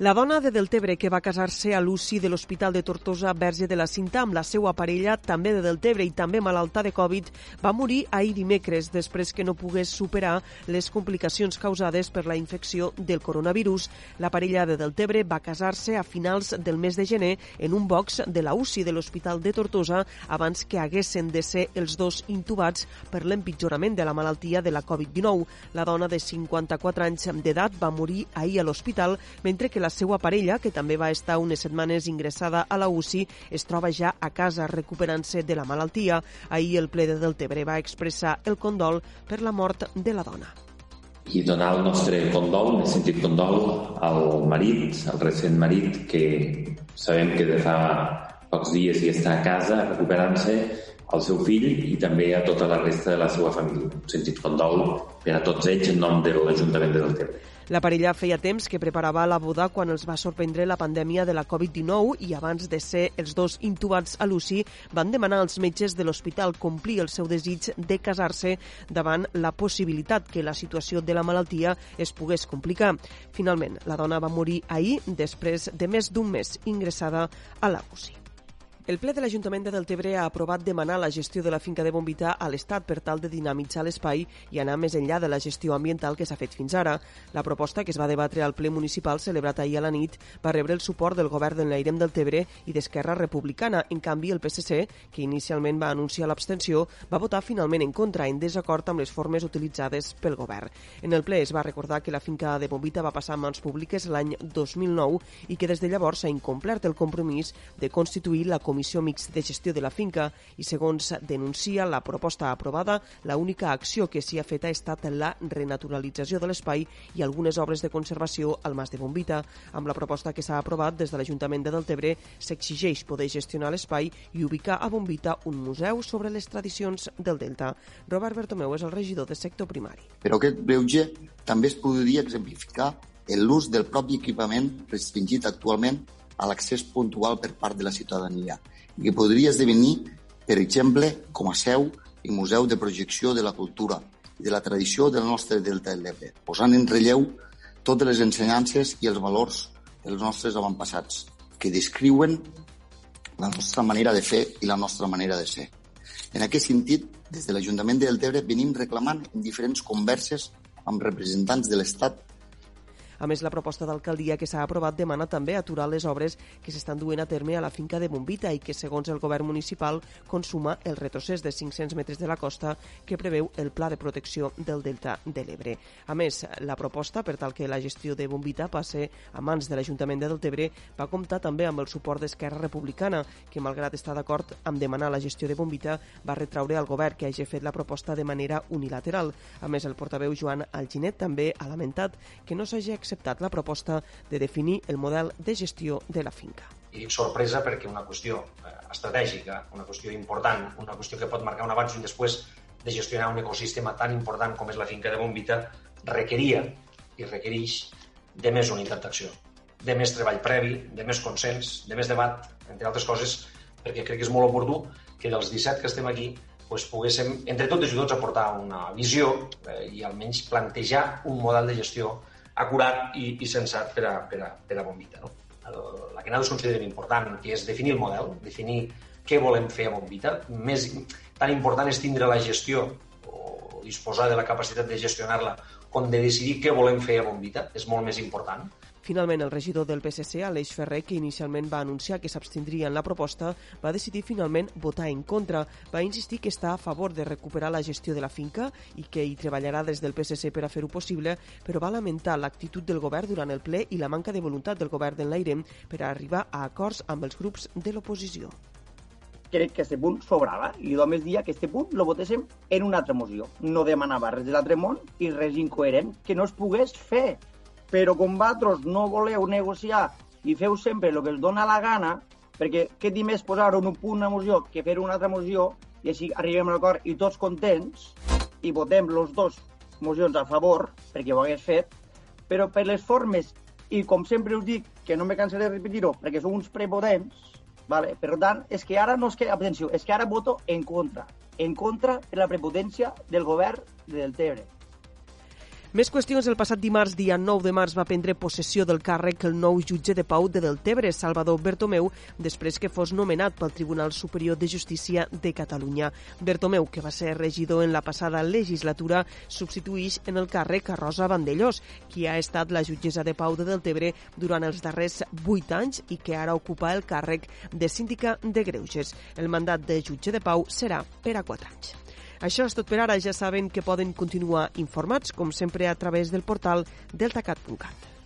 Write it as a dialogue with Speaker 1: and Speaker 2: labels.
Speaker 1: La dona de Deltebre que va casar-se a l'UCI de l'Hospital de Tortosa Verge de la Cinta amb la seva parella, també de Deltebre i també malalta de Covid, va morir ahir dimecres després que no pogués superar les complicacions causades per la infecció del coronavirus. La parella de Deltebre va casar-se a finals del mes de gener en un box de la UCI de l'Hospital de Tortosa abans que haguessin de ser els dos intubats per l'empitjorament de la malaltia de la Covid-19. La dona de 54 anys d'edat va morir ahir a l'hospital mentre que la la seva parella, que també va estar unes setmanes ingressada a la UCI, es troba ja a casa recuperant-se de la malaltia. Ahir el ple de Deltebre va expressar el condol per la mort de la dona.
Speaker 2: I donar el nostre condol, en sentit condol, al marit, al recent marit, que sabem que de fa pocs dies hi està a casa recuperant-se, al seu fill i també a tota la resta de la seva família. Un sentit condol per a tots ells en nom de l'Ajuntament de Deltebre.
Speaker 1: La parella feia temps que preparava la boda quan els va sorprendre la pandèmia de la Covid-19 i abans de ser els dos intubats a l'UCI van demanar als metges de l'hospital complir el seu desig de casar-se davant la possibilitat que la situació de la malaltia es pogués complicar. Finalment, la dona va morir ahir després de més d'un mes ingressada a la UCI. El ple de l'Ajuntament de Deltebre ha aprovat demanar la gestió de la finca de Bombita a l'Estat per tal de dinamitzar l'espai i anar més enllà de la gestió ambiental que s'ha fet fins ara. La proposta, que es va debatre al ple municipal celebrat ahir a la nit, va rebre el suport del govern del Nairem Deltebre i d'Esquerra Republicana. En canvi, el PSC, que inicialment va anunciar l'abstenció, va votar finalment en contra, en desacord amb les formes utilitzades pel govern. En el ple es va recordar que la finca de Bombita va passar a mans públiques l'any 2009 i que des de llavors s'ha incomplert el compromís de constituir la comissió Comissió Mixta de Gestió de la Finca i, segons denuncia la proposta aprovada, l'única acció que s'hi ha fet ha estat la renaturalització de l'espai i algunes obres de conservació al Mas de Bombita. Amb la proposta que s'ha aprovat des de l'Ajuntament de Deltebre, s'exigeix poder gestionar l'espai i ubicar a Bombita un museu sobre les tradicions del Delta. Robert Bertomeu és el regidor de sector primari.
Speaker 3: Però aquest breuge també es podria exemplificar en l'ús del propi equipament restringit actualment a l'accés puntual per part de la ciutadania i que podria esdevenir, per exemple, com a seu i museu de projecció de la cultura i de la tradició del nostre Delta del Ebre, posant en relleu totes les ensenyances i els valors dels nostres avantpassats, que descriuen la nostra manera de fer i la nostra manera de ser. En aquest sentit, des de l'Ajuntament de Deltebre venim reclamant en diferents converses amb representants de l'Estat
Speaker 1: a més, la proposta d'alcaldia que s'ha aprovat demana també aturar les obres que s'estan duent a terme a la finca de Bombita i que, segons el govern municipal, consuma el retrocés de 500 metres de la costa que preveu el Pla de Protecció del Delta de l'Ebre. A més, la proposta, per tal que la gestió de Bombita passe a mans de l'Ajuntament de Deltebre, va comptar també amb el suport d'Esquerra Republicana, que, malgrat estar d'acord amb demanar la gestió de Bombita, va retraure al govern que hagi fet la proposta de manera unilateral. A més, el portaveu Joan Alginet també ha lamentat que no s'hagi acceptat la proposta de definir el model de gestió de la finca.
Speaker 4: I dic sorpresa perquè una qüestió eh, estratègica, una qüestió important, una qüestió que pot marcar un abans i un després de gestionar un ecosistema tan important com és la finca de Bombita, requeria i requereix de més unitat d'acció, de més treball previ, de més consens, de més debat, entre altres coses, perquè crec que és molt oportú que dels 17 que estem aquí pues, poguéssim, entre tots i tots, aportar una visió eh, i almenys plantejar un model de gestió acurat i, i sensat per a, per a, per a Bombita. No? La que nosaltres considerem important, que és definir el model, definir què volem fer a Bombita. Més, tan important és tindre la gestió o disposar de la capacitat de gestionar-la com de decidir què volem fer a Bombita, és molt més important.
Speaker 1: Finalment, el regidor del PSC, Aleix Ferrer, que inicialment va anunciar que s'abstindria en la proposta, va decidir finalment votar en contra. Va insistir que està a favor de recuperar la gestió de la finca i que hi treballarà des del PSC per a fer-ho possible, però va lamentar l'actitud del govern durant el ple i la manca de voluntat del govern del l'Airem per a arribar a acords amb els grups de l'oposició
Speaker 5: crec que aquest punt sobrava i només dia que aquest punt lo votéssim en una altra moció. No demanava res de l'altre món i res incoherent que no es pogués fer però com vosaltres no voleu negociar i feu sempre el que els dona la gana, perquè què dir més posar un punt a moció que fer una altra moció i així arribem a l'acord i tots contents i votem els dos mocions a favor, perquè ho hagués fet, però per les formes, i com sempre us dic, que no me cansaré de repetir-ho, perquè som uns prepotents, Vale? Per tant, és que ara no és que, atenció, és que ara voto en contra. En contra de la prepotència del govern de Deltebre.
Speaker 1: Més qüestions. El passat dimarts, dia 9 de març, va prendre possessió del càrrec el nou jutge de pau de Deltebre, Salvador Bertomeu, després que fos nomenat pel Tribunal Superior de Justícia de Catalunya. Bertomeu, que va ser regidor en la passada legislatura, substitueix en el càrrec a Rosa Vandellós, qui ha estat la jutgessa de pau de Deltebre durant els darrers vuit anys i que ara ocupa el càrrec de síndica de Greuges. El mandat de jutge de pau serà per a quatre anys. Això és tot per ara. Ja saben que poden continuar informats, com sempre, a través del portal deltacat.cat.